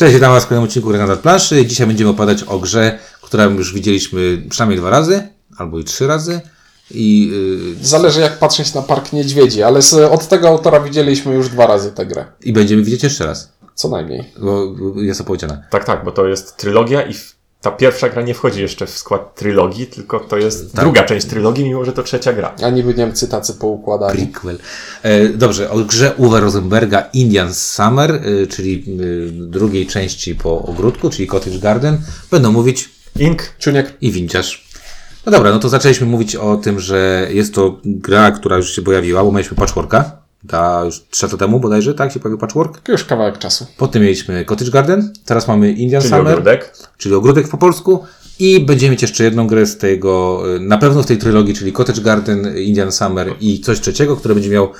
Cześć, witam Was w kolejnym odcinku na planszy. Dzisiaj będziemy opowiadać o grze, którą już widzieliśmy przynajmniej dwa razy, albo i trzy razy. I yy, Zależy jak patrzeć na Park Niedźwiedzi, ale z, od tego autora widzieliśmy już dwa razy tę grę. i będziemy widzieć jeszcze raz, Co najmniej. bo jest opowiedziana. Tak, tak, bo to jest trylogia i w- ta pierwsza gra nie wchodzi jeszcze w skład trylogii, tylko to jest Tak. druga część trylogii, mimo że to trzecia gra. A niby Niemcy tacy poukładali. Prequel. E, dobrze, o grze Uwe Rosenberga Indian Summer, e, czyli e, drugiej części po ogródku, czyli Cottage Garden, będą mówić Ink, Czuniek, i windziarz. No dobra, no to zaczęliśmy mówić o tym, że jest to gra, która już się pojawiła, bo mieliśmy patchworka. Ta już trzy lata temu bodajże, tak? Się pojawił patchwork. już kawałek czasu. Potem mieliśmy Cottage Garden, teraz mamy Indian czyli Summer, ogródek. czyli ogródek po polsku. I będziemy mieć jeszcze jedną grę z tego, y, na pewno w tej trylogii, czyli Cottage Garden, Indian Summer i coś trzeciego, które będzie miał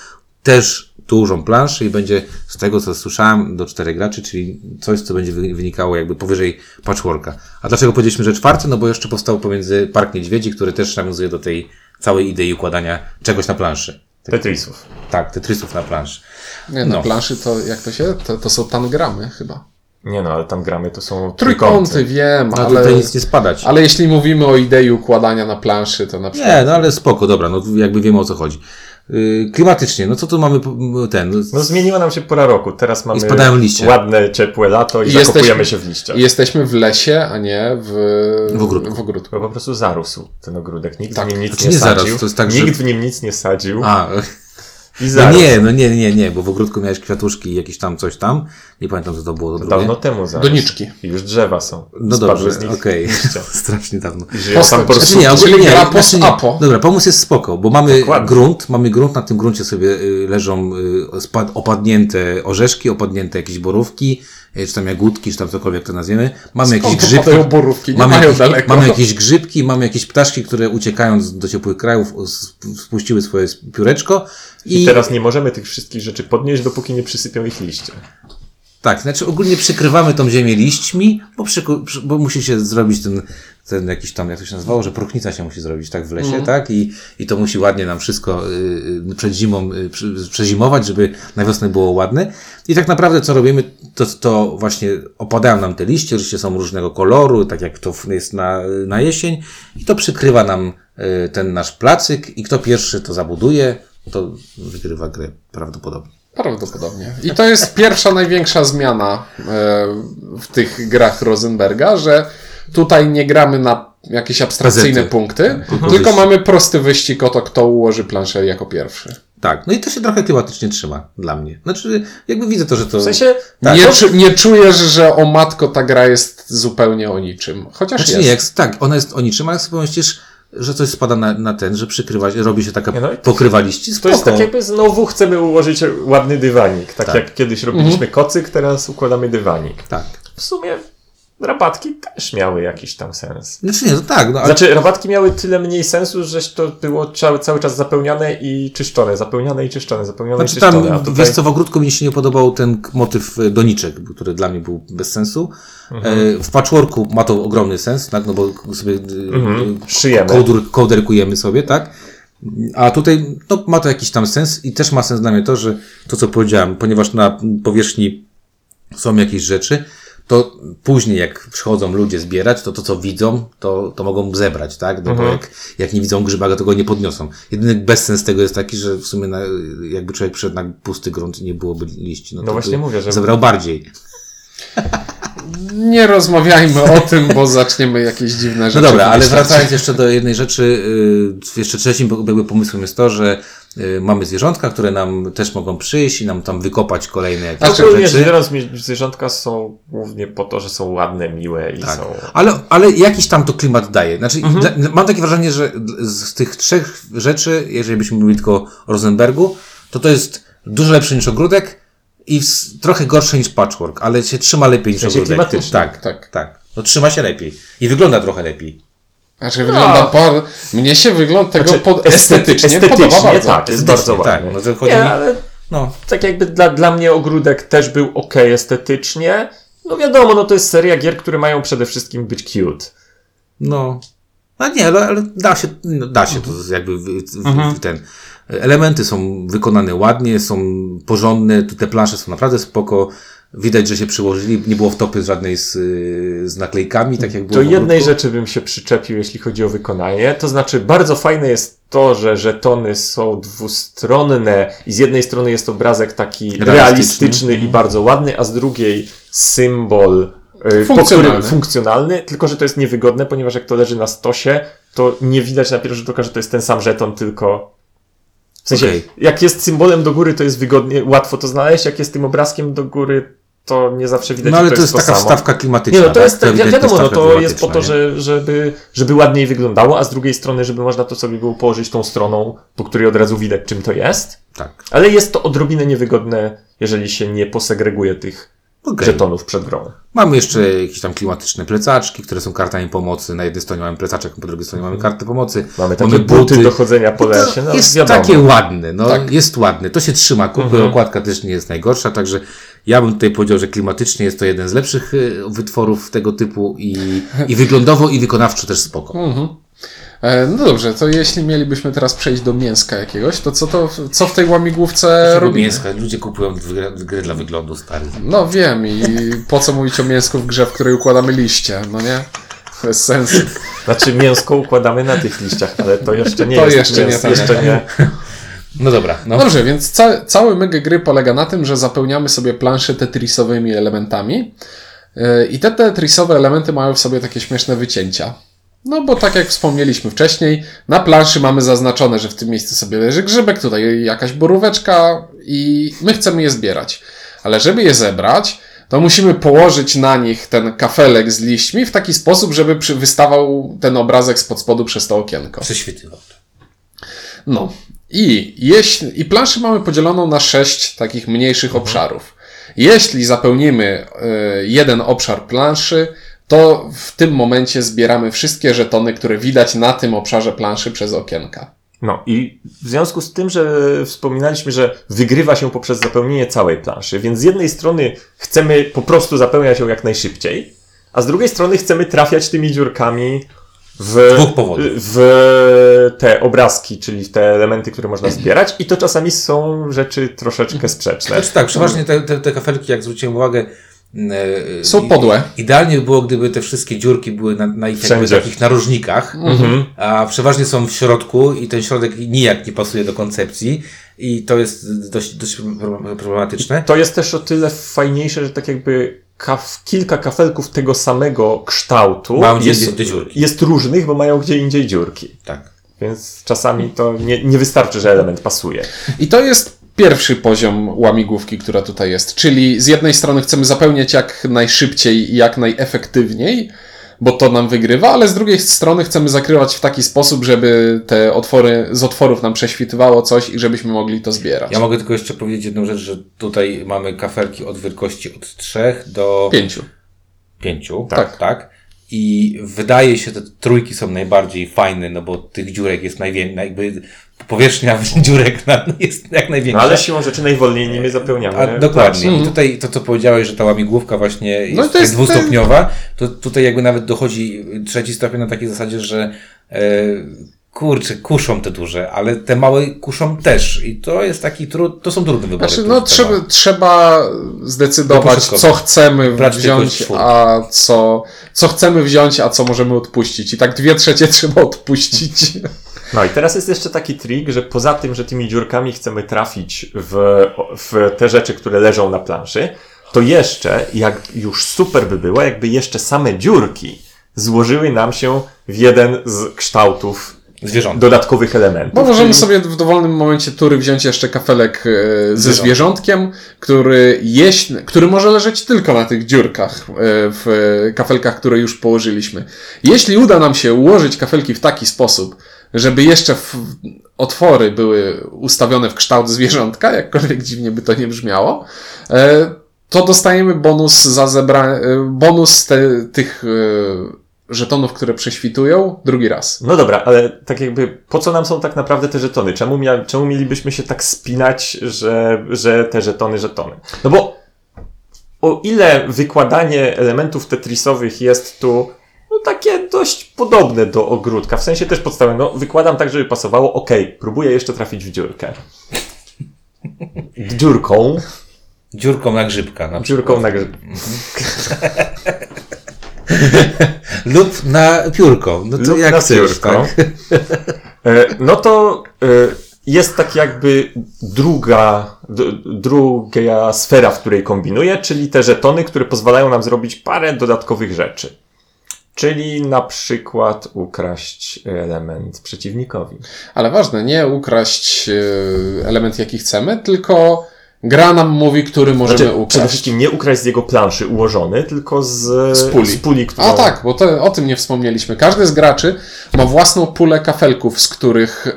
też dużą planszę i będzie z tego, co słyszałem, do czterech graczy, czyli coś, co będzie wy- wynikało jakby powyżej patchworka. A dlaczego powiedzieliśmy, że czwarty? No bo jeszcze powstał pomiędzy Park Niedźwiedzi, który też nawiązuje do tej całej idei układania czegoś na planszy. Tetrisów. Tak, Tetrisów na planszy. Nie, na No. planszy to jak to się? To, to są tangramy chyba. Nie no, ale tam gramy to są Trójkąty, wiem, Ale ale, tutaj nic nie spadać. ale jeśli mówimy o idei układania na planszy, to na przykład Nie, no ale spoko, dobra, no jakby wiemy o co chodzi. Yy, klimatycznie, no co tu mamy ten? No zmieniła nam się pora roku. Teraz mamy spadają liście. ładne, ciepłe lato i, I zakopujemy jesteśmy- się w liściach. jesteśmy w lesie, a nie w, W ogródku. W ogródku. Bo po prostu zarósł ten ogródek. Nikt Tak. w nim nic Znaczy nie nie zaraz, sadził. to jest tak, że- Nikt w nim nic nie sadził. A, I no nie, no nie, nie, nie, bo w ogródku miałeś kwiatuszki i jakieś tam coś tam. Nie pamiętam, co to było to. Dawno temu zarósł. Doniczki. I już drzewa są. No Spadły dobrze, z nich okej. liście. Strasznie dawno. Tam po prostu Znaczy nie, ogólnie gra znaczy nie. post-apo. Dobra, pomysł jest spoko, bo mamy Dokładnie. grunt, mamy grunt, na tym gruncie sobie y, leżą y, opadnięte orzeszki, opadnięte jakieś borówki, y, czy tam jagódki, czy tam cokolwiek to nazwiemy. Mamy jakieś grzybki. borówki? Nie Mamy mają jakieś, daleko. mamy jakieś grzybki, mamy jakieś ptaszki, które uciekając do ciepłych krajów spuściły swoje pióreczko. I, I teraz nie możemy tych wszystkich rzeczy podnieść, dopóki nie przysypią ich liście. Tak, znaczy ogólnie przykrywamy tą ziemię liśćmi, bo, przyku, przy, bo musi się zrobić ten, ten jakiś tam, jak to się nazywało, że próchnica się musi zrobić, tak, w lesie, tak? I, I to musi ładnie nam wszystko y, y, przed zimą y, przezimować, żeby na wiosnę było ładne. I tak naprawdę co robimy, to, to właśnie opadają nam te liście, liście są różnego koloru, tak jak to jest na, na jesień i to przykrywa nam y, ten nasz placyk i kto pierwszy to zabuduje, to wygrywa grę prawdopodobnie. Prawdopodobnie. I to jest pierwsza największa zmiana e, w tych grach Rosenberga, że tutaj nie gramy na jakieś abstrakcyjne Prezenty. punkty, Tak, tylko tylko wyjście. mamy prosty wyścig o to, kto ułoży planszę jako pierwszy. Tak, no i to się trochę klimatycznie trzyma dla mnie. Znaczy, jakby widzę to, że to. W sensie, Tak, nie, no- czu, nie czujesz, że o matko ta gra jest zupełnie o niczym. Chociaż Znaczy jest. nie, jak, tak, ona jest o niczym, ale jak sobie pomyślisz, że coś spada na, na ten, że przykrywa, robi się taka Nie, no pokrywa liści, to jest tak jakby znowu chcemy ułożyć ładny dywanik. Tak, Tak. jak kiedyś robiliśmy kocyk, teraz układamy dywanik. Tak. W sumie rabatki też miały jakiś tam sens. Znaczy nie, to tak, no ale Znaczy, rabatki miały tyle mniej sensu, że to było cały, cały czas zapełniane i czyszczone, zapełniane i czyszczone, zapełnione znaczy i czyszczone. tam, tutaj... wiesz co, w ogródku mi się nie podobał ten motyw e, doniczek, który dla mnie był bez sensu. Mhm. E, w patchworku ma to ogromny sens, tak, no bo sobie Mhm. e, Szyjemy. kołdur, kołderkujemy sobie, tak? A tutaj no, ma to jakiś tam sens i też ma sens dla mnie to, że to co powiedziałem, ponieważ na powierzchni są jakieś rzeczy, to później jak przychodzą ludzie zbierać, to to co widzą, to, to mogą zebrać, tak? No bo Mhm. jak, jak nie widzą grzyba, to go nie podniosą. Jedyny bezsens tego jest taki, że w sumie na, jakby człowiek przyszedł na pusty grunt i nie byłoby liści, no, No właśnie mówię, że- zebrał bardziej. Nie rozmawiajmy o tym, bo zaczniemy jakieś dziwne No rzeczy. dobra, ale wracając jeszcze do jednej rzeczy, y, jeszcze trzecim jakby pomysłem jest to, że mamy zwierzątka, które nam też mogą przyjść i nam tam wykopać kolejne jakieś Znaczy, rzeczy. biorąc, mi- zwierzątka są głównie po to, że są ładne, miłe i Tak. są... Ale, ale jakiś tam to klimat daje. Znaczy, Mhm. dla, mam takie wrażenie, że z tych trzech rzeczy, jeżeli byśmy mówili tylko o Rosenbergu, to to jest dużo lepsze niż ogródek i trochę gorsze niż patchwork, ale się trzyma lepiej niż sensie ogródek. Tak, Tak. tak. No trzyma się lepiej. I wygląda trochę lepiej. Znaczy wygląda po... Mnie się wygląd tego Znaczy, pod... estet- estetycznie, estetycznie, podoba bardzo. tak, jest bardzo tak. ładny. No Nie, mi- ale No, tak jakby dla, dla mnie ogródek też był ok estetycznie. No wiadomo, no to jest seria gier, które mają przede wszystkim być cute. no. A nie, ale, ale da się, no, da się to jakby w, w, Mhm. w ten. Elementy są wykonane ładnie, są porządne, te plansze są naprawdę spoko. Widać, że się przyłożyli, nie było wtopy żadnej z, y, z naklejkami, tak jak było Do jednej rzeczy bym się przyczepił, jeśli chodzi o wykonanie. To znaczy, bardzo fajne jest to, że żetony są dwustronne i z jednej strony jest obrazek taki Realistyczny. realistyczny i bardzo ładny, a z drugiej symbol y, po Funkcjonalny. którym, funkcjonalny, tylko że to jest niewygodne, ponieważ jak to leży na stosie, to nie widać na pierwszy rzut oka, że to jest ten sam żeton, tylko w sensie, Okej. jak jest symbolem do góry, to jest wygodnie, łatwo to znaleźć, jak jest tym obrazkiem do góry, to nie zawsze widać, No ale to, to jest taka samo. wstawka klimatyczna. Nie, no to tak? jest, wi- ewidentnie wiadomo, no to jest po to, że, żeby, żeby ładniej wyglądało, a z drugiej strony, żeby można to sobie było położyć tą stroną, po której od razu widać, czym to jest. Tak. Ale jest to odrobinę niewygodne, jeżeli się nie posegreguje tych Okej. żetonów przed grą. Mamy jeszcze jakieś tam klimatyczne plecaczki, które są kartami pomocy. Na jednej stronie mamy plecaczek, po drugiej stronie mamy kartę pomocy. Mamy takie buty, do chodzenia po To lesie, no jest wiadomo. takie ładne, no Tak. jest ładne. To się trzyma kupy, Mhm. okładka też nie jest najgorsza, także ja bym tutaj powiedział, że klimatycznie jest to jeden z lepszych y, wytworów tego typu i, i wyglądowo i wykonawczo też spoko. Mhm. E, No dobrze, to jeśli mielibyśmy teraz przejść do mięska jakiegoś, to co, to, co w tej łamigłówce robimy? mięska, ludzie kupują gry, gry dla wyglądu stary. No wiem i po co mówić o mięsku w grze, w której układamy liście, no nie? Bez sensu. Znaczy mięsko układamy na tych liściach, ale to jeszcze nie To jest jeszcze nie mięs- tak. jeszcze nie. No dobra, no. Dobrze, więc ca cały myg gry polega na tym, że zapełniamy sobie planszę tetrisowymi elementami Yy, i te tetrisowe elementy mają w sobie takie śmieszne wycięcia. No bo tak jak wspomnieliśmy wcześniej, na planszy mamy zaznaczone, że w tym miejscu sobie leży grzybek, tutaj jakaś boróweczka i my chcemy je zbierać. Ale żeby je zebrać, to musimy położyć na nich ten kafelek z liśćmi w taki sposób, żeby wystawał ten obrazek spod spodu przez to okienko. Prześwitywał. No. I, jeśli, I planszę mamy podzieloną na sześć takich mniejszych obszarów. Jeśli zapełnimy y, jeden obszar planszy, to w tym momencie zbieramy wszystkie żetony, które widać na tym obszarze planszy przez okienka. No i w związku z tym, że wspominaliśmy, że wygrywa się poprzez zapełnienie całej planszy, więc z jednej strony chcemy po prostu zapełniać ją jak najszybciej, a z drugiej strony chcemy trafiać tymi dziurkami w, dwóch powodów. w te obrazki, czyli w te elementy, które można zbierać i to czasami są rzeczy troszeczkę sprzeczne. Znaczy tak, przeważnie te, te, te kafelki, jak zwróciłem uwagę, e, Są i- podłe. Idealnie by było, gdyby te wszystkie dziurki były na, na ich jakby takich narożnikach, Mhm. a przeważnie są w środku i ten środek nijak nie pasuje do koncepcji i to jest dość, dość problematyczne. To jest też o tyle fajniejsze, że tak jakby kaf, kilka kafelków tego samego kształtu Mają gdzie jest, indziej te dziurki. jest różnych, bo mają gdzie indziej dziurki. Tak. Więc czasami to nie, nie wystarczy, że element pasuje. I to jest pierwszy poziom łamigłówki, która tutaj jest. Czyli z jednej strony chcemy zapełniać jak najszybciej i jak najefektywniej, bo to nam wygrywa, ale z drugiej strony chcemy zakrywać w taki sposób, żeby te otwory, z otworów nam prześwitywało coś i żebyśmy mogli to zbierać. Ja mogę tylko jeszcze powiedzieć jedną rzecz, że tutaj mamy kafelki od wielkości od 3 do Pięciu. 5. Tak. tak. I wydaje się, że te trójki są najbardziej fajne, no bo tych dziurek jest najwięcej, jakby powierzchnia dziurek na- jest jak No największa. ale siłą rzeczy najwolniej nimi zapełniamy. A, dokładnie. I tutaj to, co powiedziałeś, że ta łamigłówka właśnie jest, No to jest- dwustopniowa, to tutaj jakby nawet dochodzi trzeci stopień na takiej zasadzie, że e, kurczę, kuszą te duże, ale te małe kuszą też. I to jest taki trud, to są trudne wybory. Znaczy, no, trzeba, trzeba- trzeba zdecydować, co chcemy Brać wziąć, a co, co chcemy wziąć, a co możemy odpuścić. I tak dwie trzecie trzeba odpuścić. No i teraz jest jeszcze taki trik, że poza tym, że tymi dziurkami chcemy trafić w, w te rzeczy, które leżą na planszy, to jeszcze, jak już super by było, jakby jeszcze same dziurki złożyły nam się w jeden z kształtów Zwierząt. dodatkowych elementów. Bo możemy czyli- sobie w dowolnym momencie tury wziąć jeszcze kafelek e, ze Zwierząt. zwierzątkiem, który jeść, który może leżeć tylko na tych dziurkach e, w kafelkach, które już położyliśmy. Jeśli uda nam się ułożyć kafelki w taki sposób, żeby jeszcze otwory były ustawione w kształt zwierzątka, jakkolwiek dziwnie by to nie brzmiało, e, to dostajemy bonus za zebra, e, bonus te, tych e, żetonów, które prześwitują drugi raz. No dobra, ale tak jakby po co nam są tak naprawdę te żetony? Czemu, mia- czemu mielibyśmy się tak spinać, że, że te żetony, żetony? No bo o ile wykładanie elementów tetrisowych jest tu no takie dość podobne do ogródka, w sensie też podstawowym, no wykładam tak, żeby pasowało, okej, próbuję jeszcze trafić w dziurkę. Dziurką. Dziurką na grzybka na. Dziurką na grze. Lub na piórką. No to Lub jak na chcesz, piórko. tak? E, No to e, jest tak jakby druga, druga sfera, w której kombinuję, czyli te żetony, które pozwalają nam zrobić parę dodatkowych rzeczy. Czyli na przykład ukraść element przeciwnikowi. Ale ważne, nie ukraść e, element, jaki chcemy, tylko gra nam mówi, który możemy Znaczy, przede ukraść. wszystkim nie ukraść z jego planszy ułożony, tylko z, Z puli. z puli którą... A tak, bo to, o tym nie wspomnieliśmy. Każdy z graczy ma własną pulę kafelków, z których e,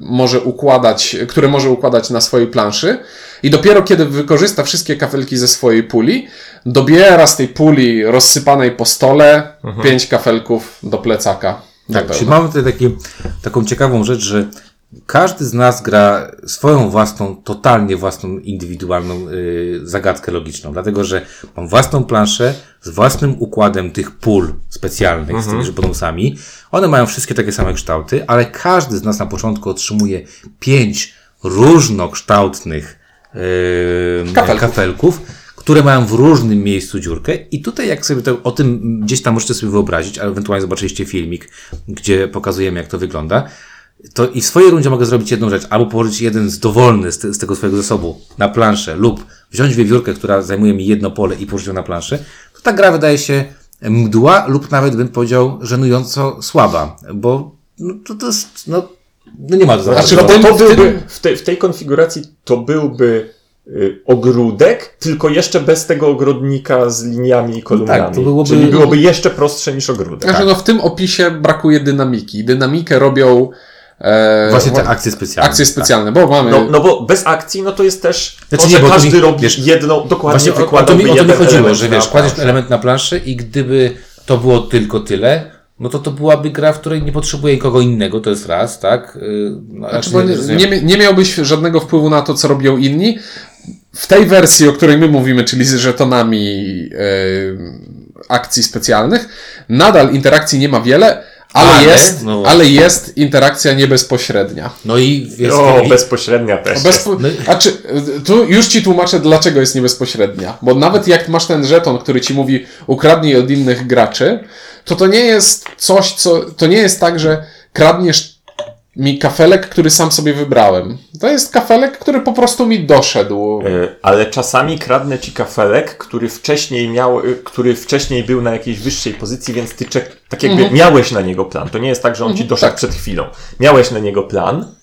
może układać, które może układać na swojej planszy. I dopiero kiedy wykorzysta wszystkie kafelki ze swojej puli, dobiera z tej puli rozsypanej po stole pięć kafelków do plecaka. Tak, czyli mamy tutaj takie, taką ciekawą rzecz, że każdy z nas gra swoją własną, totalnie własną, indywidualną y, zagadkę logiczną, dlatego że mam własną planszę z własnym układem tych pól specjalnych z tymi bonusami. One mają wszystkie takie same kształty, ale każdy z nas na początku otrzymuje pięć różnokształtnych y, Kafelków. kafelków które mają w różnym miejscu dziurkę i tutaj jak sobie to, o tym gdzieś tam możecie sobie wyobrazić, a ewentualnie zobaczyliście filmik, gdzie pokazujemy jak to wygląda, to i w swojej rundzie mogę zrobić jedną rzecz, albo położyć jeden z dowolny z, te, z tego swojego zasobu na planszę lub wziąć wiewiórkę, która zajmuje mi jedno pole i położyć ją na planszę, to ta gra wydaje się mdła lub nawet bym powiedział żenująco słaba, bo no, to, to jest, no, no nie ma to Znaczy, no, to, to byłby, w, tej, w tej konfiguracji to byłby y, ogródek, tylko jeszcze bez tego ogrodnika z liniami i kolumnami. tak, to byłoby- Czyli byłoby jeszcze prostsze niż ogródek. Znaczy, no w tym opisie brakuje dynamiki. Dynamikę robią Właśnie te akcje specjalne. akcje tak. specjalne, bo mamy No, no bo bez akcji, no to jest też Znaczy to, nie, że bo to każdy mi- robi wiesz, jedną, dokładnie Właśnie o, o, to mi, o to mi chodziło, że wiesz, kładziesz element na planszę i gdyby to było tylko tyle, no to to byłaby gra, w której nie potrzebuje nikogo innego, to jest raz, tak? Yy, No, Znaczy, nie, nie, nie miałbyś żadnego wpływu na to, co robią inni. W tej wersji, o której my mówimy, czyli z żetonami e, akcji specjalnych, nadal interakcji nie ma wiele, ale, Ale, jest, no ale jest interakcja niebezpośrednia. No i jest, O, i- bezpośrednia też. Bezpo... No A czy, tu już ci tłumaczę, dlaczego jest niebezpośrednia. Bo nawet jak masz ten żeton, który ci mówi ukradnij od innych graczy, to to nie jest coś, co. To nie jest tak, że kradniesz mi kafelek, który sam sobie wybrałem. To jest kafelek, który po prostu mi doszedł. Y, Ale czasami kradnę ci kafelek, który wcześniej miał, y, który wcześniej był na jakiejś wyższej pozycji, więc ty czek, tak jakby Mhm. miałeś na niego plan. To nie jest tak, że on ci doszedł tak. przed chwilą. Miałeś na niego plan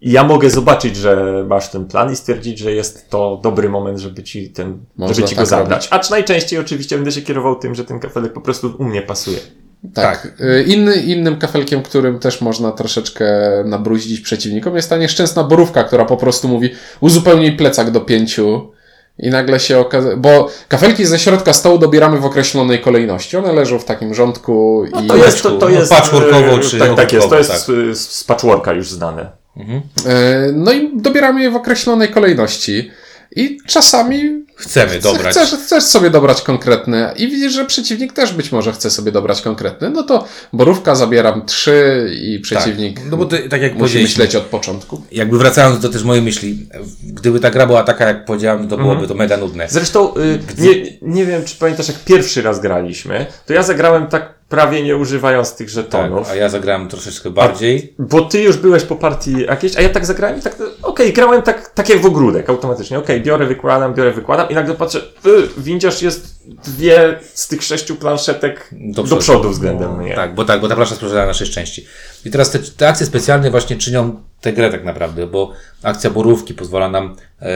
i ja mogę zobaczyć, że masz ten plan i stwierdzić, że jest to dobry moment, żeby ci ten, Można żeby ci go tak zabrać. Acz najczęściej oczywiście będę się kierował tym, że ten kafelek po prostu u mnie pasuje. Tak. Y, Inny, innym kafelkiem, którym też można troszeczkę nabruździć przeciwnikom, jest ta nieszczęsna borówka, która po prostu mówi uzupełnij plecak do pięciu. I nagle się okazuje, bo kafelki ze środka stołu dobieramy w określonej kolejności. One leżą w takim rządku i To jest, to, to no, jest patchworkowo y, czy tak, tak jest, to jest tak. z, patchworka już znane. E, No i dobieramy je w określonej kolejności. I czasami chcemy dobrać. chcesz, chcesz sobie dobrać konkretne i widzisz, że przeciwnik też być może chce sobie dobrać konkretne. No to borówka zabieram trzy i przeciwnik Tak, no bo to, tak jak musi myśleć od początku. jakby wracając do też mojej myśli, gdyby ta gra była taka, jak powiedziałem, to byłoby to mega nudne. Zresztą y, nie, nie wiem, czy pamiętasz, jak pierwszy raz graliśmy, to ja zagrałem tak prawie nie używając tych Tak, żetonów. a ja zagrałem troszeczkę bardziej. Bo ty już byłeś po partii jakiejś, a ja tak zagrałem i tak, okej, grałem tak, tak jak w ogródek automatycznie. Okej, biorę, wykładam, biorę, wykładam i nagle patrzę, y, windziarz jest dwie z tych sześciu planszetek do, przodu, względem mnie. Tak, bo tak, bo ta plansza sprzedała na sześć części. I teraz te, te akcje specjalne właśnie czynią tę grę tak naprawdę, bo akcja borówki pozwala nam e,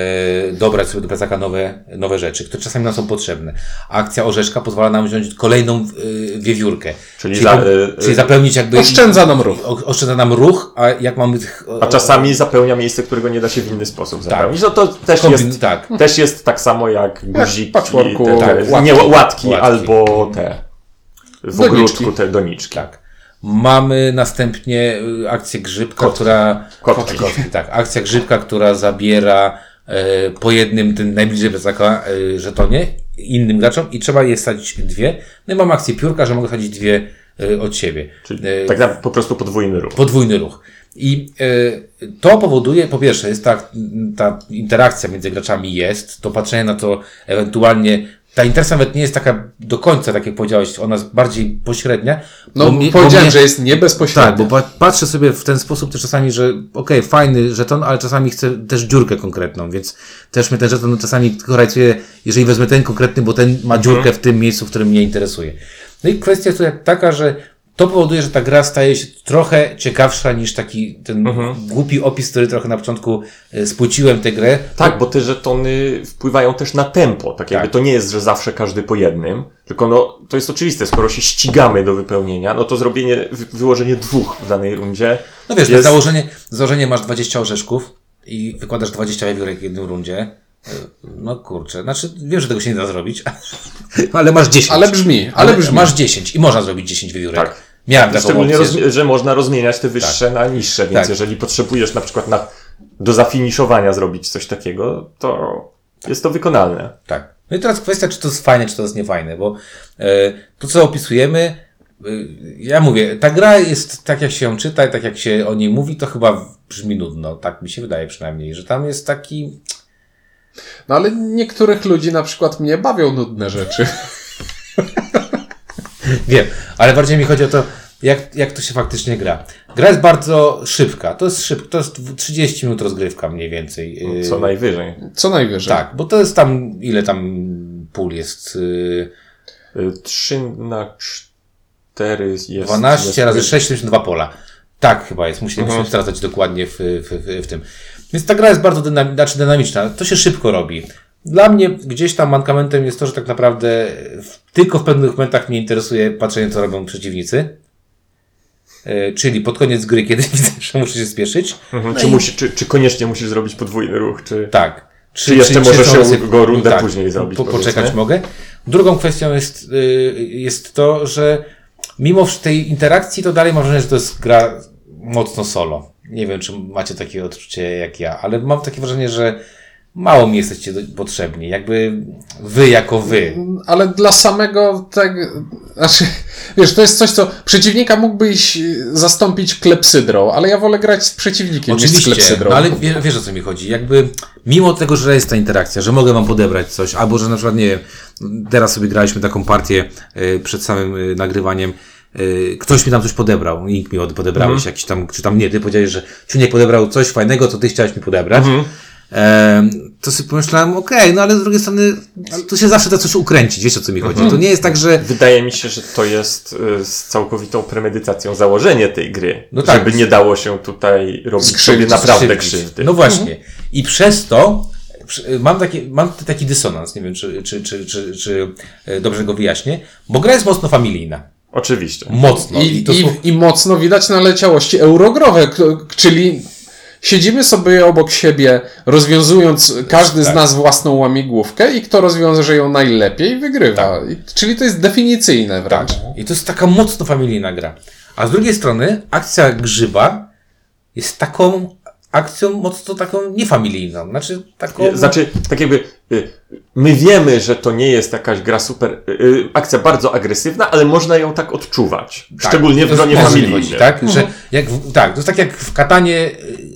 dobrać sobie do plecaka nowe, nowe rzeczy, które czasami nam są potrzebne. Akcja orzeszka pozwala nam wziąć kolejną e, wiewiórkę. Czyli czyli, za- e, czyli zapełnić jakby... Oszczędza nam ruch. O, oszczędza nam ruch, a jak mamy... tych- A czasami zapełnia miejsce, którego nie da się w inny sposób zapełnić. No to też Kombin- jest, tak. też jest tak samo jak guziki, patchworku, te, te, tak, łatki. nie łatki, Łatki. albo te w Doniczki. ogródku te doniczki. Tak. Mamy następnie y, akcję grzybka, Kotki. która. Kotki. Kotki, tak. Akcja grzybka, która zabiera e, po jednym tym najbliżej plecaka e, żetonie innym graczom i trzeba je sadzić dwie. No i mam akcję piórka, że mogę sadzić dwie y, od siebie. Czyli Y, tak naprawdę po prostu podwójny ruch. podwójny ruch. I y, to powoduje, po pierwsze, jest ta, ta interakcja między graczami jest, to patrzenie na to ewentualnie, ta interakcja nawet nie jest taka do końca, tak jak powiedziałeś, ona jest bardziej pośrednia. No, mi- powiedziałem, mnie- że jest niebezpośrednio. tak, bo pa- patrzę sobie w ten sposób też czasami, że okej, fajny żeton, ale czasami chcę też dziurkę konkretną, więc też mnie ten żeton czasami tylko rajcuje, jeżeli wezmę ten konkretny, bo ten ma dziurkę w tym miejscu, w którym mnie interesuje. No i kwestia jest tutaj taka, że to powoduje, że ta gra staje się trochę ciekawsza niż taki ten głupi opis, który trochę na początku e, spłyciłem tę grę. Tak, bo te żetony wpływają też na tempo. Tak jakby Tak. to nie jest, że zawsze każdy po jednym, tylko no, to jest oczywiste, skoro się ścigamy do wypełnienia, no to zrobienie, wy- wyłożenie dwóch w danej rundzie No wiesz, jest... założenie, założenie masz 20 orzeszków i wykładasz 20 wiewiórek w jednym rundzie. No kurczę, znaczy wiem, że tego się nie da zrobić, ale masz 10. Ale brzmi, ale brzmi. Masz 10 i można zrobić 10 wiewiórek. Tak. Miałem taką Szczególnie, opcję. roz, że można rozmieniać te wyższe na niższe, więc Tak. jeżeli potrzebujesz na przykład na, do zafiniszowania zrobić coś takiego, to jest to wykonalne. Tak. No i teraz kwestia, czy to jest fajne, czy to jest niefajne, bo e, to, co opisujemy, e, ja mówię, ta gra jest tak, jak się ją czyta i tak, jak się o niej mówi, to chyba brzmi nudno. Tak mi się wydaje przynajmniej, że tam jest taki... No ale niektórych ludzi na przykład mnie bawią nudne rzeczy. Wiem, ale bardziej mi chodzi o to, jak, jak to się faktycznie gra. Gra jest bardzo szybka. To jest szybko, to jest 30 minut rozgrywka mniej więcej. Yy, Co najwyżej. Co najwyżej. Tak, bo to jest tam, ile tam pól jest? Yy, Y, 3 na 4 jest... 12 jest, razy 6, 72 pola. Tak chyba jest, musimy, sprawdzać dokładnie w, w, w, w tym. Więc ta gra jest bardzo dynami- znaczy dynamiczna, to się szybko robi. Dla mnie gdzieś tam mankamentem jest to, że tak naprawdę w, tylko w pewnych momentach mnie interesuje patrzenie, co robią przeciwnicy. E, czyli pod koniec gry, kiedy widzę, że muszę się spieszyć. Mhm. Czy, musi, czy, czy koniecznie musisz zrobić podwójny ruch, czy... Tak. Czy jeszcze możesz są się ryzyko- go rundę później zrobić, Po, poczekać mogę. Drugą kwestią jest, y, jest to, że mimo tej interakcji, to dalej mam wrażenie, że to jest gra mocno solo. Nie wiem, czy macie takie odczucie jak ja, ale mam takie wrażenie, że mało mi jesteście potrzebni. Jakby wy jako wy. Ale dla samego tego, znaczy, wiesz, to jest coś, co przeciwnika mógłbyś zastąpić klepsydrą, ale ja wolę grać z przeciwnikiem niż z Oczywiście, klepsydrą. no ale wie, wiesz o co mi chodzi. Jakby mimo tego, że jest ta interakcja, że mogę wam podebrać coś, albo że na przykład, nie wiem, teraz sobie graliśmy taką partię y, przed samym y, nagrywaniem, y, ktoś mi tam coś podebrał, nikt mi od- podebrałeś Mhm. jakiś tam, czy tam nie, ty powiedziałeś, że Ciuniek podebrał coś fajnego, co ty chciałeś mi podebrać. Mhm. To sobie pomyślałem, okej, no ale z drugiej strony, tu się zawsze da coś ukręcić, wiesz o co mi chodzi. Mhm. To nie jest tak, że Wydaje mi się, że to jest y, z całkowitą premedytacją założenie tej gry. No tak. Żeby nie dało się tutaj robić sobie naprawdę krzywdy. No właśnie. I przez to przy- mam taki, mam taki dysonans, nie wiem, czy, czy, czy, czy, czy e, dobrze go wyjaśnię, bo gra jest mocno familijna. Oczywiście. Mocno. I, to i, I mocno widać naleciałości eurogrowe, czyli siedzimy sobie obok siebie, rozwiązując każdy z Tak. nas własną łamigłówkę i kto rozwiąże ją najlepiej, wygrywa. I, czyli to jest definicyjne wręcz. I to jest taka mocno familijna gra. A z drugiej strony akcja grzyba jest taką akcją mocno taką niefamilijną. Znaczy taką... Znaczy, tak jakby y, my wiemy, że to nie jest jakaś gra super, y, y, akcja bardzo agresywna, ale można ją tak odczuwać. Tak, Szczególnie w gronie familijnym. tak? Że jak w, tak, to jest tak jak w katanie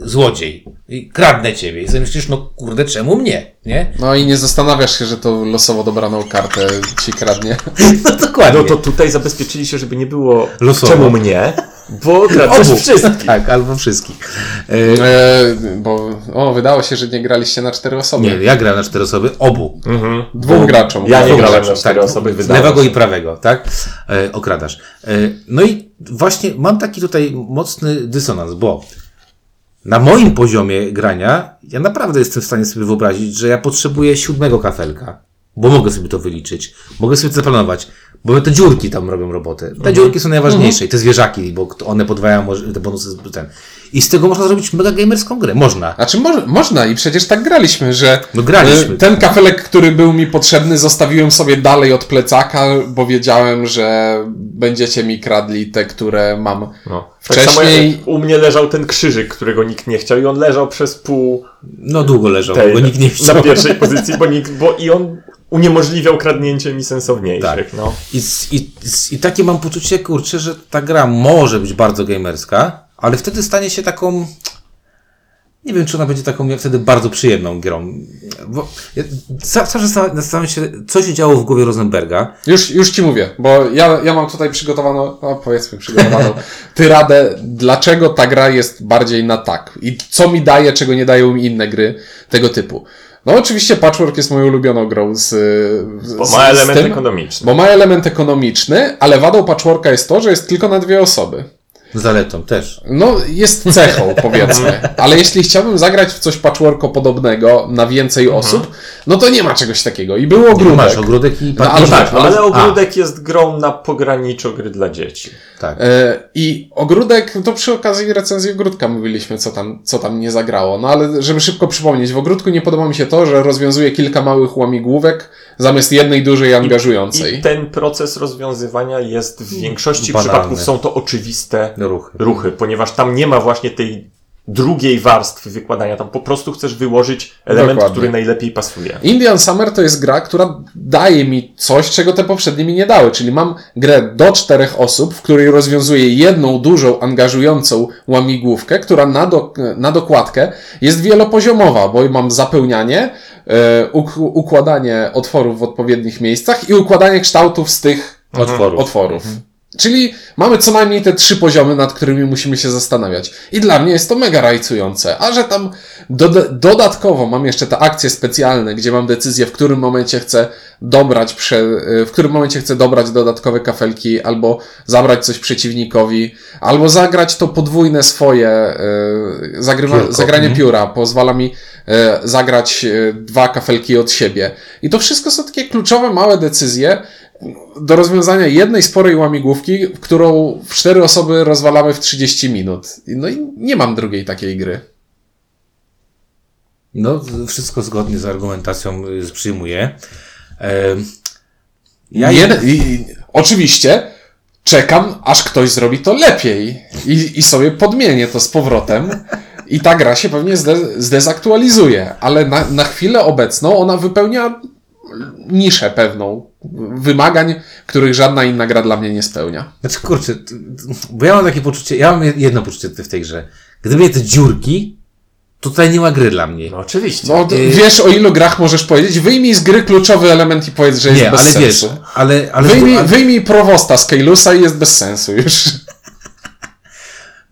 złodziej. I kradnę ciebie. I sobie myślisz, no kurde, czemu mnie? Nie? No i nie zastanawiasz się, że to losowo dobraną kartę ci kradnie. No dokładnie. No to tutaj zabezpieczyli się, żeby nie było Losowo. czemu mnie, bo kradniesz wszystkich. Tak, albo wszystkich. E, bo o, wydało się, że nie graliście na cztery osoby. nie, ja grałem na cztery osoby, obu. Dwóm graczom. Ja nie grałem na cztery osoby, z wydało lewego się. i prawego, tak? E, okradasz. E, no i właśnie mam taki tutaj mocny dysonans, bo na moim poziomie grania ja naprawdę jestem w stanie sobie wyobrazić, że ja potrzebuję siódmego kafelka, bo mogę sobie to wyliczyć, mogę sobie to zaplanować, bo te dziurki tam robią robotę. Te dziurki są najważniejsze i te zwierzaki, bo one podwajają te bonusy. z- Ten. I z tego można zrobić mega gamerską grę. Można. Znaczy mo- można i przecież tak graliśmy, że No graliśmy. e, ten kafelek, który był mi potrzebny, zostawiłem sobie dalej od plecaka, bo wiedziałem, że będziecie mi kradli te, które mam. No. Wcześniej- Tak samo jak u mnie leżał ten krzyżyk, którego nikt nie chciał i on leżał przez pół No długo leżał, tej, bo nikt nie chciał. na pierwszej pozycji, bo nikt, bo i on uniemożliwiał kradnięcie mi sensowniejszych. Tak. No. I, i, I takie mam poczucie, kurczę, że ta gra może być bardzo gamerska, ale wtedy stanie się taką. Nie wiem, czy ona będzie taką jak wtedy bardzo przyjemną grą. Bo ja za- zawsze zastanawiam- zastanawiam się, co się działo w głowie Rosenberga. Już, już ci mówię, bo ja, ja mam tutaj przygotowaną, no powiedzmy przygotowaną tyradę, dlaczego ta gra jest bardziej na tak i co mi daje, czego nie dają mi inne gry tego typu. No oczywiście Patchwork jest moją ulubioną grą z, z Bo ma z element tym, ekonomiczny. Bo ma element ekonomiczny, ale wadą Patchworka jest to, że jest tylko na dwie osoby. Zaletą też. No, jest cechą, powiedzmy. Ale jeśli chciałbym zagrać w coś patchworko podobnego na więcej osób, no to nie ma czegoś takiego. I był ogródek. Masz ogródek i No, ale tak, Ale ogródek jest grą na pograniczu gry dla dzieci. A, tak. E, I ogródek, to przy okazji recenzji ogródka mówiliśmy, co tam, co tam nie zagrało. No ale żeby szybko przypomnieć, w ogródku nie podoba mi się to, że rozwiązuje kilka małych łamigłówek zamiast jednej dużej angażującej. I ten proces rozwiązywania jest w większości Banalny. przypadków są to oczywiste Ruchy. ruchy, ponieważ tam nie ma właśnie tej drugiej warstwy wykładania. Tam po prostu chcesz wyłożyć element, Dokładnie. który najlepiej pasuje. Indian Summer to jest gra, która daje mi coś, czego te poprzednie mi nie dały. Czyli mam grę do czterech osób, w której rozwiązuję jedną dużą, angażującą łamigłówkę, która na, do, na dokładkę jest wielopoziomowa, bo mam zapełnianie, e, uk- układanie otworów w odpowiednich miejscach i układanie kształtów z tych Otworów. otworów. Czyli mamy co najmniej te trzy poziomy, nad którymi musimy się zastanawiać. I dla mnie jest to mega rajcujące. A że tam doda- dodatkowo mam jeszcze te akcje specjalne, gdzie mam decyzję, w którym momencie chcę dobrać, prze, w którym momencie chcę dobrać dodatkowe kafelki, albo zabrać coś przeciwnikowi, albo zagrać to podwójne swoje, e, zagrywa, Piórko. zagranie pióra pozwala mi e, zagrać e, dwa kafelki od siebie. I to wszystko są takie kluczowe, małe decyzje, do rozwiązania jednej sporej łamigłówki, którą w cztery osoby rozwalamy w 30 minut. No i nie mam drugiej takiej gry. No, wszystko zgodnie z argumentacją y, przyjmuję. Em, Ja jed- i, i, oczywiście czekam, aż ktoś zrobi to lepiej i, i sobie podmienię to z powrotem. I ta gra się pewnie zde, zdezaktualizuje, ale na, na chwilę obecną ona wypełnia niszę pewną wymagań, których żadna inna gra dla mnie nie spełnia. Znaczy, kurczę, bo ja mam takie poczucie, ja mam jedno poczucie w tej grze. Gdyby nie te dziurki, to tutaj nie ma gry dla mnie. No oczywiście. No, Y- wiesz o ilu grach możesz powiedzieć? Wyjmij z gry kluczowy element i powiedz, że jest nie, bez ale sensu. wiesz, ale, ale, Wyjmij, ale wyjmij prowosta z Kejlusa i jest bez sensu już.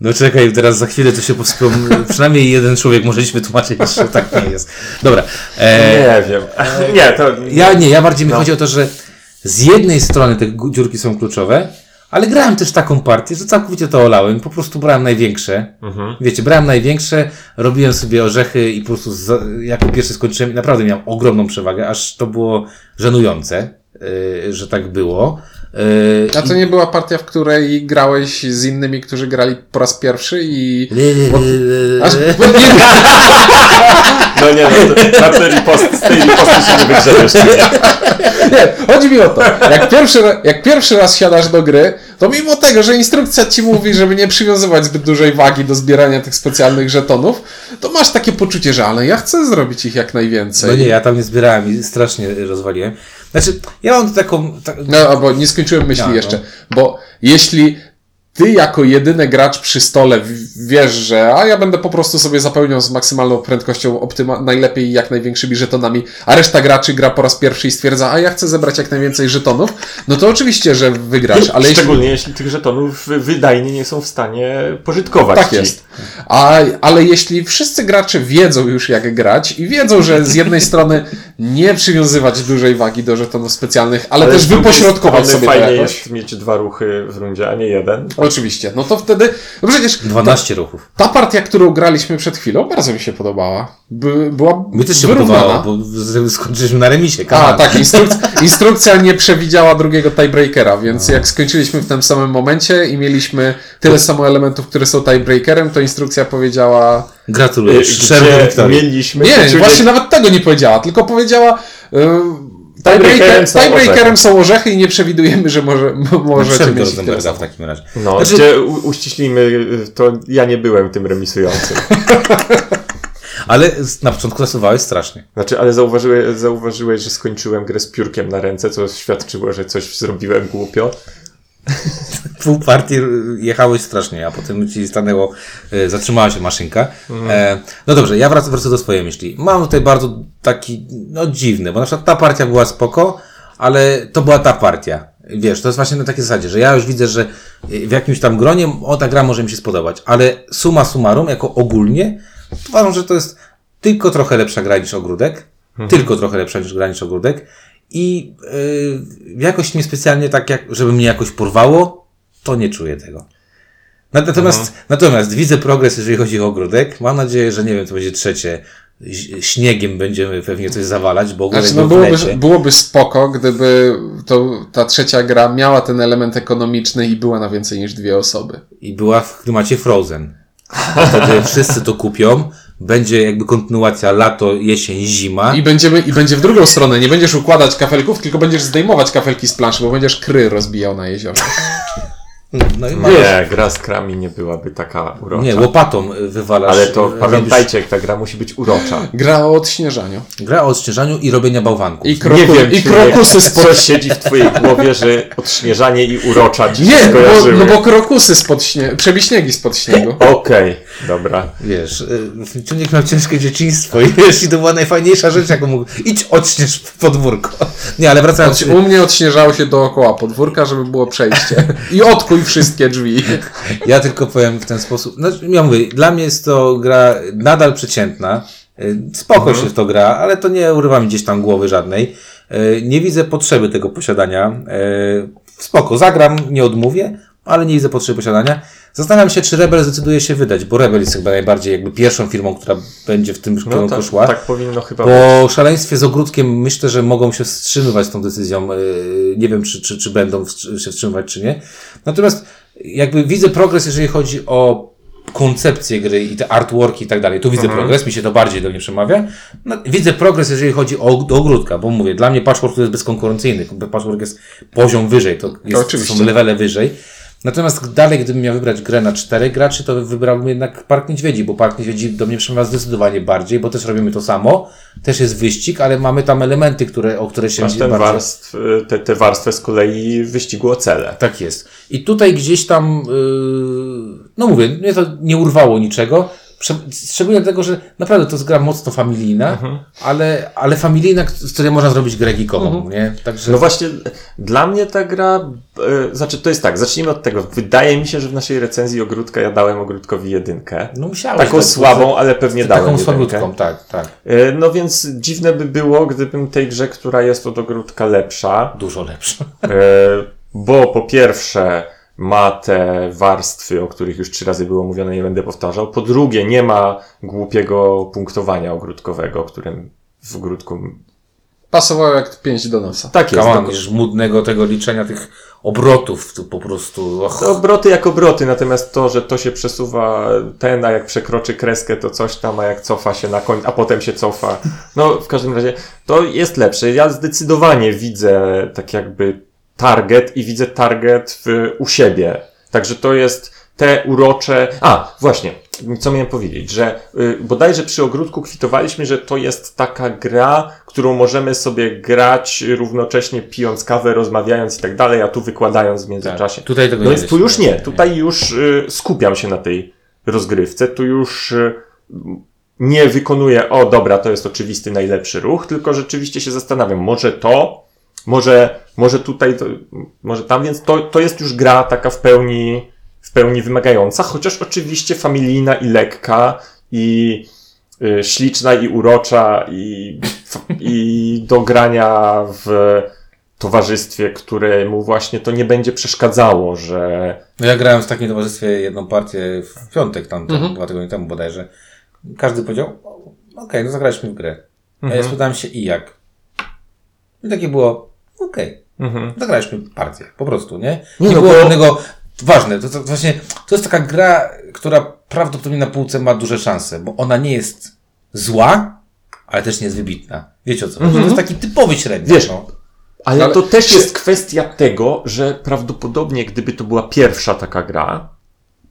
No czekaj, teraz za chwilę to się powską, przynajmniej jeden człowiek może mi tłumaczyć, że tak nie jest. Dobra. E, Nie wiem. Nie, to... ja nie, ja bardziej mi No. chodzi o to, że z jednej strony te dziurki są kluczowe, ale grałem też taką partię, że całkowicie to olałem. Po prostu brałem największe. Mhm. Wiecie, brałem największe, robiłem sobie orzechy i po prostu za, jako pierwszy skończyłem i naprawdę miałem ogromną przewagę, aż to było żenujące, yy, że tak było. Yy, A to nie była partia, w której grałeś z innymi, którzy grali po raz pierwszy i... i... Aż... Nie, No nie, no, na tej ripost, z tej riposty się nie wygrzejesz. nie, chodzi mi o to. Jak pierwszy, jak pierwszy raz siadasz do gry, to mimo tego, że instrukcja ci mówi, żeby nie przywiązywać zbyt dużej wagi do zbierania tych specjalnych żetonów, to masz takie poczucie, że ale ja chcę zrobić ich jak najwięcej. No nie, ja tam nie zbierałem i strasznie rozwaliłem. Znaczy, ja mam taką... Tak, No, albo nie skończyłem myśli Ja, no. jeszcze, bo jeśli ty jako jedyny gracz przy stole wiesz, że a ja będę po prostu sobie zapełniał z maksymalną prędkością optyma- najlepiej jak największymi żetonami, a reszta graczy gra po raz pierwszy i stwierdza, a ja chcę zebrać jak najwięcej żetonów, no to oczywiście, że wygrasz, ale jeśli... Szczególnie jeśli tych żetonów wydajnie nie są w stanie pożytkować Tak ci. jest. A, ale jeśli wszyscy gracze wiedzą już jak grać i wiedzą, że z jednej strony nie przywiązywać dużej wagi do żetonów specjalnych, ale, też z drugiej wypośrodkować sobie to fajnie jakoś. jest mieć dwa ruchy w rundzie, a nie jeden. Oczywiście. No to wtedy. No przecież 12 ruchów. ta partia, którą graliśmy przed chwilą, bardzo mi się podobała. By, była Mi też się wyrównana. podobało, bo skończyliśmy na remisie. A, tak, instrukcja, instrukcja nie przewidziała drugiego tiebreakera, więc jak skończyliśmy w tym samym momencie i mieliśmy tyle samo elementów, które są tiebreakerem, to instrukcja powiedziała. Gratuluję. Y, Gdzie mieliśmy... Nie, właśnie nawet tego nie powiedziała, tylko powiedziała. Yy, Tiebreakerem tiebreaker, są tiebreakerem są orzechy i nie przewidujemy, że może, m- możecie do mieć Rosenberga w takim razie. No, Znaczy- gdzie u, uściślimy, to ja nie byłem tym remisującym. Ale na początku zasuwałeś strasznie. Znaczy, ale zauważyłeś, zauważyłeś, że skończyłem grę z piórkiem na ręce, co świadczyło, że coś zrobiłem głupio. Pół partii jechałeś strasznie, a potem ci stanęło, e, zatrzymała się maszynka. E, no dobrze, ja wracam, wracam do swojej myśli. Mam tutaj bardzo taki, no dziwny, bo na przykład ta partia była spoko, ale to była ta partia. Wiesz, to jest właśnie na takiej zasadzie, że ja już widzę, że w jakimś tam gronie, o ta gra może mi się spodobać, ale suma summarum, jako ogólnie, uważam, że to jest tylko trochę lepsza gra niż ogródek, tylko trochę lepsza niż gra niż ogródek i yy, jakoś niespecjalnie tak, jak, żeby mnie jakoś porwało, to nie czuję tego. Natomiast, natomiast widzę progres, jeżeli chodzi o ogródek. Mam nadzieję, że nie wiem, to będzie trzecie. Śniegiem będziemy pewnie coś zawalać, bo Znaczy, no byłoby, byłoby spoko, gdyby to, ta trzecia gra miała ten element ekonomiczny i była na więcej niż dwie osoby. I była w klimacie Frozen. Wtedy wszyscy to kupią. Będzie jakby kontynuacja lato, jesień, zima. I, będziemy, I będzie w drugą stronę. Nie będziesz układać kafelków, tylko będziesz zdejmować kafelki z planszy, bo będziesz kry rozbijał na jeziorze. No i masz, Nie, gra z krami nie byłaby taka urocza. nie, łopatą y, wywalasz. Ale to robisz- pamiętajcie, jak ta gra musi być urocza. Gra o odśnieżaniu. Gra o odśnieżaniu i robienia bałwanków. I, kroku, i czy krokusy nie, spod... co siedzi w twojej głowie, że odśnieżanie i urocza ci Nie, bo, no bo krokusy spod śniegu, przebiśniegi spod śniegu. Okej, dobra. Wiesz, y, Ciunek miał ciężkie dzieciństwo i wiesz, i to była najfajniejsza rzecz, jaką mógł. Idź odśnież podwórko. Nie, ale wracając... U mnie odśnieżało się dookoła podwórka, żeby było przejście. I odkuj wszystkie drzwi. Ja tylko powiem w ten sposób. No, ja mówię, dla mnie jest to gra nadal przeciętna. Y, Spoko się w to gra, ale to nie urywa mi gdzieś tam głowy żadnej. Y, Nie widzę potrzeby tego posiadania. Y, Spoko, zagram, nie odmówię, ale nie widzę potrzeby posiadania. Zastanawiam się, czy Rebel zdecyduje się wydać, bo Rebel jest chyba najbardziej jakby pierwszą firmą, która będzie w tym No kierunku tak, szła. tak powinno chyba być. Po szaleństwie z ogródkiem myślę, że mogą się wstrzymywać z tą decyzją. Yy, Nie wiem, czy, czy, czy będą się wstrzymywać, czy nie. Natomiast jakby widzę progres, jeżeli chodzi o koncepcję gry i te artworki i tak dalej. Tu widzę progres, mi się to bardziej do mnie przemawia. No, widzę progres, jeżeli chodzi o, o ogródka, bo mówię, dla mnie patchwork to jest bezkonkurencyjny. Patchwork jest poziom wyżej, to jest, Oczywiście. są levele wyżej. Natomiast dalej, gdybym miał wybrać grę na czterech graczy, to wybrałbym jednak Park Niedźwiedzi, bo Park Niedźwiedzi do mnie przemawia zdecydowanie bardziej, bo też robimy to samo, też jest wyścig, ale mamy tam elementy, które, o które się Masz ten bardziej... warstw, y, te, te warstwę z kolei wyścigu o cele. Tak jest. I tutaj gdzieś tam, yy, no mówię, mnie to nie urwało niczego. Szczególnie dlatego, że naprawdę to jest gra mocno familijna, Mhm. ale, ale familijna, z której można zrobić grę geekową, nie? Także No właśnie, dla mnie ta gra, y, znaczy to jest tak, zacznijmy od tego. Wydaje mi się, że w naszej recenzji ogródka ja dałem ogródkowi jedynkę. no musiałeś. Taką tak, słabą, ale pewnie dałem Taką jedynkę. słabiutką, tak, tak. Y, No więc dziwne by było, gdybym tej grze, która jest od ogródka lepsza, Dużo lepsza. E, bo po pierwsze ma te warstwy, o których już trzy razy było mówione, nie będę powtarzał. Po drugie, nie ma głupiego punktowania ogródkowego, którym w ogródku. Pasowało jak pięć do nosa. Tak jest. Kaman, doko- żmudnego tego liczenia tych obrotów, to po prostu. Och, To obroty jak obroty, natomiast to, że to się przesuwa ten, a jak przekroczy kreskę, to coś tam, a jak cofa się na koń, a potem się cofa. No, w każdym razie to jest lepsze. Ja zdecydowanie widzę tak jakby target i widzę target w, u siebie. Także to jest te urocze. A, właśnie, co miałem powiedzieć, że y, bodajże przy ogródku kwitowaliśmy, że to jest taka gra, którą możemy sobie grać równocześnie pijąc kawę, rozmawiając i tak dalej, a tu wykładając w międzyczasie. Tak. Tutaj tego No więc tu już nie. Tutaj już y, skupiam się na tej rozgrywce. Tu już y, nie wykonuję, o dobra, to jest oczywisty najlepszy ruch, tylko rzeczywiście się zastanawiam, może to, może, może tutaj, to, może tam, więc to, to jest już gra taka w pełni, w pełni wymagająca, chociaż oczywiście familijna i lekka i y, śliczna i urocza i, i do grania w towarzystwie, któremu właśnie to nie będzie przeszkadzało, że No ja grałem w takim towarzystwie jedną partię w piątek, tam, tam Mhm. dwa tygodnie temu bodajże. Każdy powiedział, "O, okej, no zagraliśmy w grę. A Mhm. ja spytałem się i jak? I takie było, okej, Mhm. zagraliśmy partię, po prostu, nie? Nie, Nie, no było żadnego, ważne, to, to właśnie, to jest taka gra, która prawdopodobnie na półce ma duże szanse, bo ona nie jest zła, ale też nie jest wybitna. Wiecie o co? chodzi? To jest taki typowy średni. Mhm. Wiesz, no. Ale, Ale to też czy- jest kwestia tego, że prawdopodobnie gdyby to była pierwsza taka gra,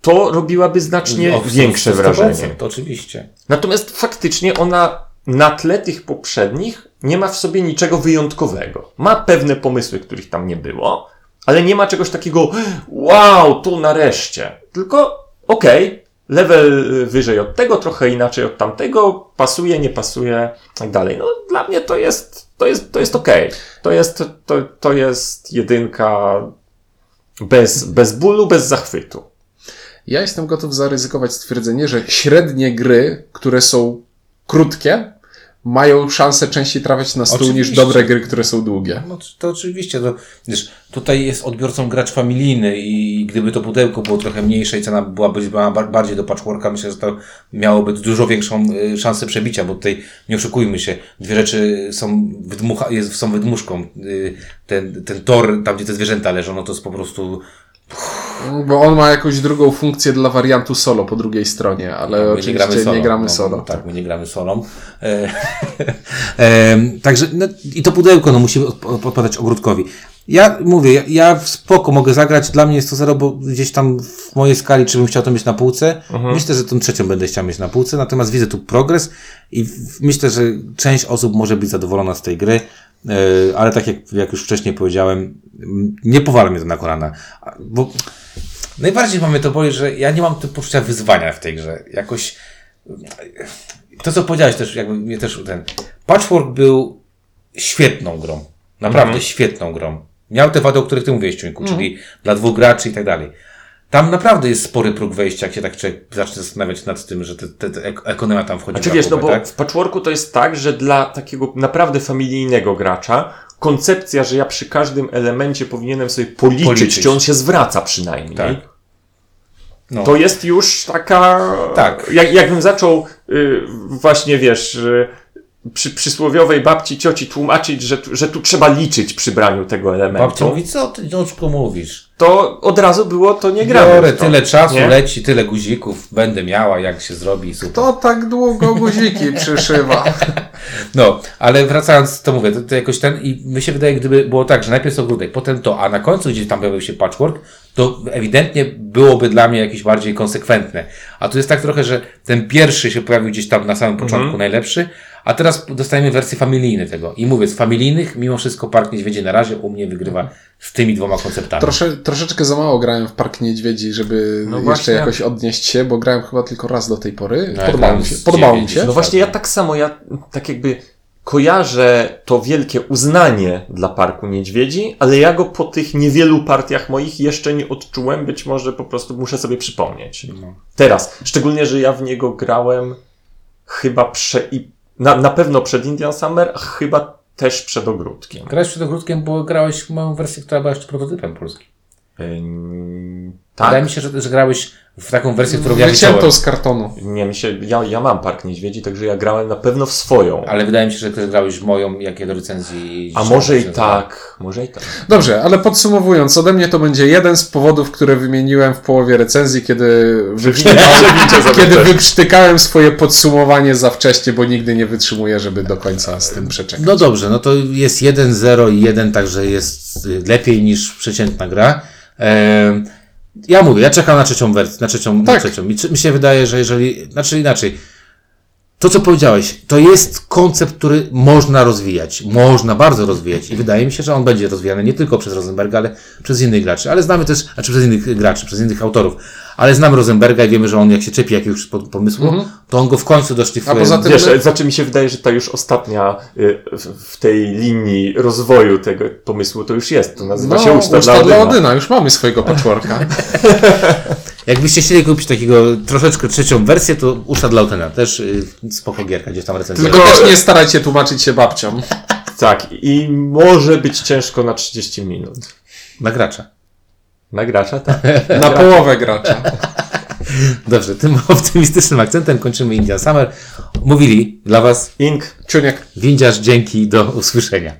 to robiłaby znacznie O, większe 100%, wrażenie. To oczywiście. Natomiast faktycznie ona na tle tych poprzednich nie ma w sobie niczego wyjątkowego. Ma pewne pomysły, których tam nie było, ale nie ma czegoś takiego wow, tu nareszcie. Tylko okej, level y, wyżej od tego, trochę inaczej od tamtego, pasuje, nie pasuje, tak dalej. No dla mnie to jest, to jest, to jest okej. To jest, to, to jest jedynka bez, bez bólu, bez zachwytu. Ja jestem gotów zaryzykować stwierdzenie, że średnie gry, które są krótkie, mają szansę częściej trafiać na stół niż Oczywiście. dobre gry, które są długie. No to oczywiście, to, wiesz, tutaj jest odbiorcą gracz familijny i gdyby to pudełko było trochę mniejsze i cena byłaby była bar- bardziej do patchworka, myślę, że to miałoby dużo większą y, szansę przebicia, bo tutaj nie oszukujmy się, dwie rzeczy są, wydmucha, jest, są wydmuszką. Y, Ten, ten tor, tam gdzie te zwierzęta leżą, no to jest po prostu Bo on ma jakąś drugą funkcję dla wariantu solo po drugiej stronie, ale My oczywiście nie gramy solo. No, tak, my nie gramy solą. E, e, także, no, i to pudełko, no, musimy odp- odpowiadać ogródkowi. Ja mówię, ja, ja w spoko mogę zagrać, dla mnie jest to zero, bo gdzieś tam w mojej skali, czy bym chciał to mieć na półce, myślę, że tą trzecią będę chciał mieć na półce, natomiast widzę tu progres i w, myślę, że część osób może być zadowolona z tej gry, ale tak jak, jak już wcześniej powiedziałem, nie powala mnie to na kolana, bo Najbardziej mamy to boli, że ja nie mam tu poczucia wyzwania w tej grze. Jakoś. To, co powiedziałeś też, jakby mnie też ten. Patchwork był świetną grą. Naprawdę świetną grą. Miał te wady, o których ty mówiłeś, Ciuńku, czyli dla dwóch graczy i tak dalej. Tam naprawdę jest spory próg wejścia, jak się tak człowiek zacznie zastanawiać nad tym, że te, te, te ek- ekonomia tam wchodzi Znaczy wiesz, no bo w patchworku to jest tak, że dla takiego naprawdę familijnego gracza koncepcja, że ja przy każdym elemencie powinienem sobie policzyć, Policzyć. czy on się zwraca przynajmniej, Tak. No. to jest już taka... Tak. Jak, jakbym zaczął y, właśnie, wiesz, y, przy przysłowiowej babci, cioci tłumaczyć, że, tu- że tu trzeba liczyć przy braniu tego elementu, Babcia mówi, co ty, wnuczku, mówisz? to od razu było to nie gramy. Biorę to, tyle czasu, nie? leci, tyle guzików, będę miała, jak się zrobi, super. To tak długo guziki przyszywa. No, ale wracając, to mówię, to, to jakoś ten, i mi się wydaje, gdyby było tak, że najpierw ogródek, potem to, a na końcu, gdzie tam pojawił się patchwork, to ewidentnie byłoby dla mnie jakieś bardziej konsekwentne. A tu jest tak trochę, że ten pierwszy się pojawił gdzieś tam na samym początku, najlepszy, a teraz dostajemy wersję familijny tego. I mówię, z familijnych, mimo wszystko Park Niedźwiedzi na razie u mnie wygrywa z tymi dwoma konceptami. Trosze, troszeczkę za mało grałem w Park Niedźwiedzi, żeby No jeszcze właśnie. jakoś odnieść się, bo grałem chyba tylko raz do tej pory. No, podobało mi się. Podobało mi się. No właśnie, ja tak samo, ja tak jakby kojarzę to wielkie uznanie dla Parku Niedźwiedzi, ale ja go po tych niewielu partiach moich jeszcze nie odczułem, być może po prostu muszę sobie przypomnieć. No. Teraz, szczególnie, że ja w niego grałem chyba prze... i na, na pewno przed Indian Summer, a chyba też przed Ogródkiem. Grałeś przed ogródkiem, bo grałeś w moją wersję, która była jeszcze prototypem polskim. Wydaje tak? mi się, że, że grałeś w taką wersję, którą ja Wyciętą widziałem. z kartonu. Nie, mi się, ja, ja mam Park Niedźwiedzi, także ja grałem na pewno w swoją. Ale wydaje mi się, że też grałeś w moją, jak ja do recenzji. A może i tak, może i tak. Dobrze, ale podsumowując, ode mnie to będzie jeden z powodów, które wymieniłem w połowie recenzji, kiedy wyprztykałem, kiedy wyprztykałem swoje podsumowanie za wcześnie, bo nigdy nie wytrzymuję, żeby do końca z tym przeczekać. No dobrze, no to jest 1-0 i 1, także jest y, lepiej niż przeciętna gra. Ehm, ja mówię, ja czekam na trzecią wersję, na trzecią, na Tak. trzecią. Mi, mi się wydaje, że jeżeli, znaczy inaczej, to co powiedziałeś, to jest koncept, który można rozwijać. Można bardzo rozwijać i wydaje mi się, że on będzie rozwijany nie tylko przez Rosenberga, ale przez innych graczy. Ale znamy też, znaczy przez innych graczy, przez innych autorów. Ale znamy Rosenberga i wiemy, że on jak się czepi jakiegoś po- pomysłu, to on go w końcu doszlifuje. A poza tym- Wiesz, znaczy mi się wydaje, że ta już ostatnia y, w, tej linii rozwoju tego pomysłu to już jest. To nazywa się uczta, uczta dla dla Odyna. Odyna, już mamy swojego patchworka. Jakbyście chcieli kupić takiego troszeczkę trzecią wersję, to Usza dla Otena. Też y, spoko gierka, gdzieś tam recenzja. Tylko też nie starajcie tłumaczyć się babciom. Tak, i może być ciężko na 30 minut. Na gracza. Na gracza, tak. Na połowę gracza. Dobrze, tym optymistycznym akcentem kończymy Indian Summer. Mówili dla Was Ink Ciuniek. Windziarz, dzięki, do usłyszenia.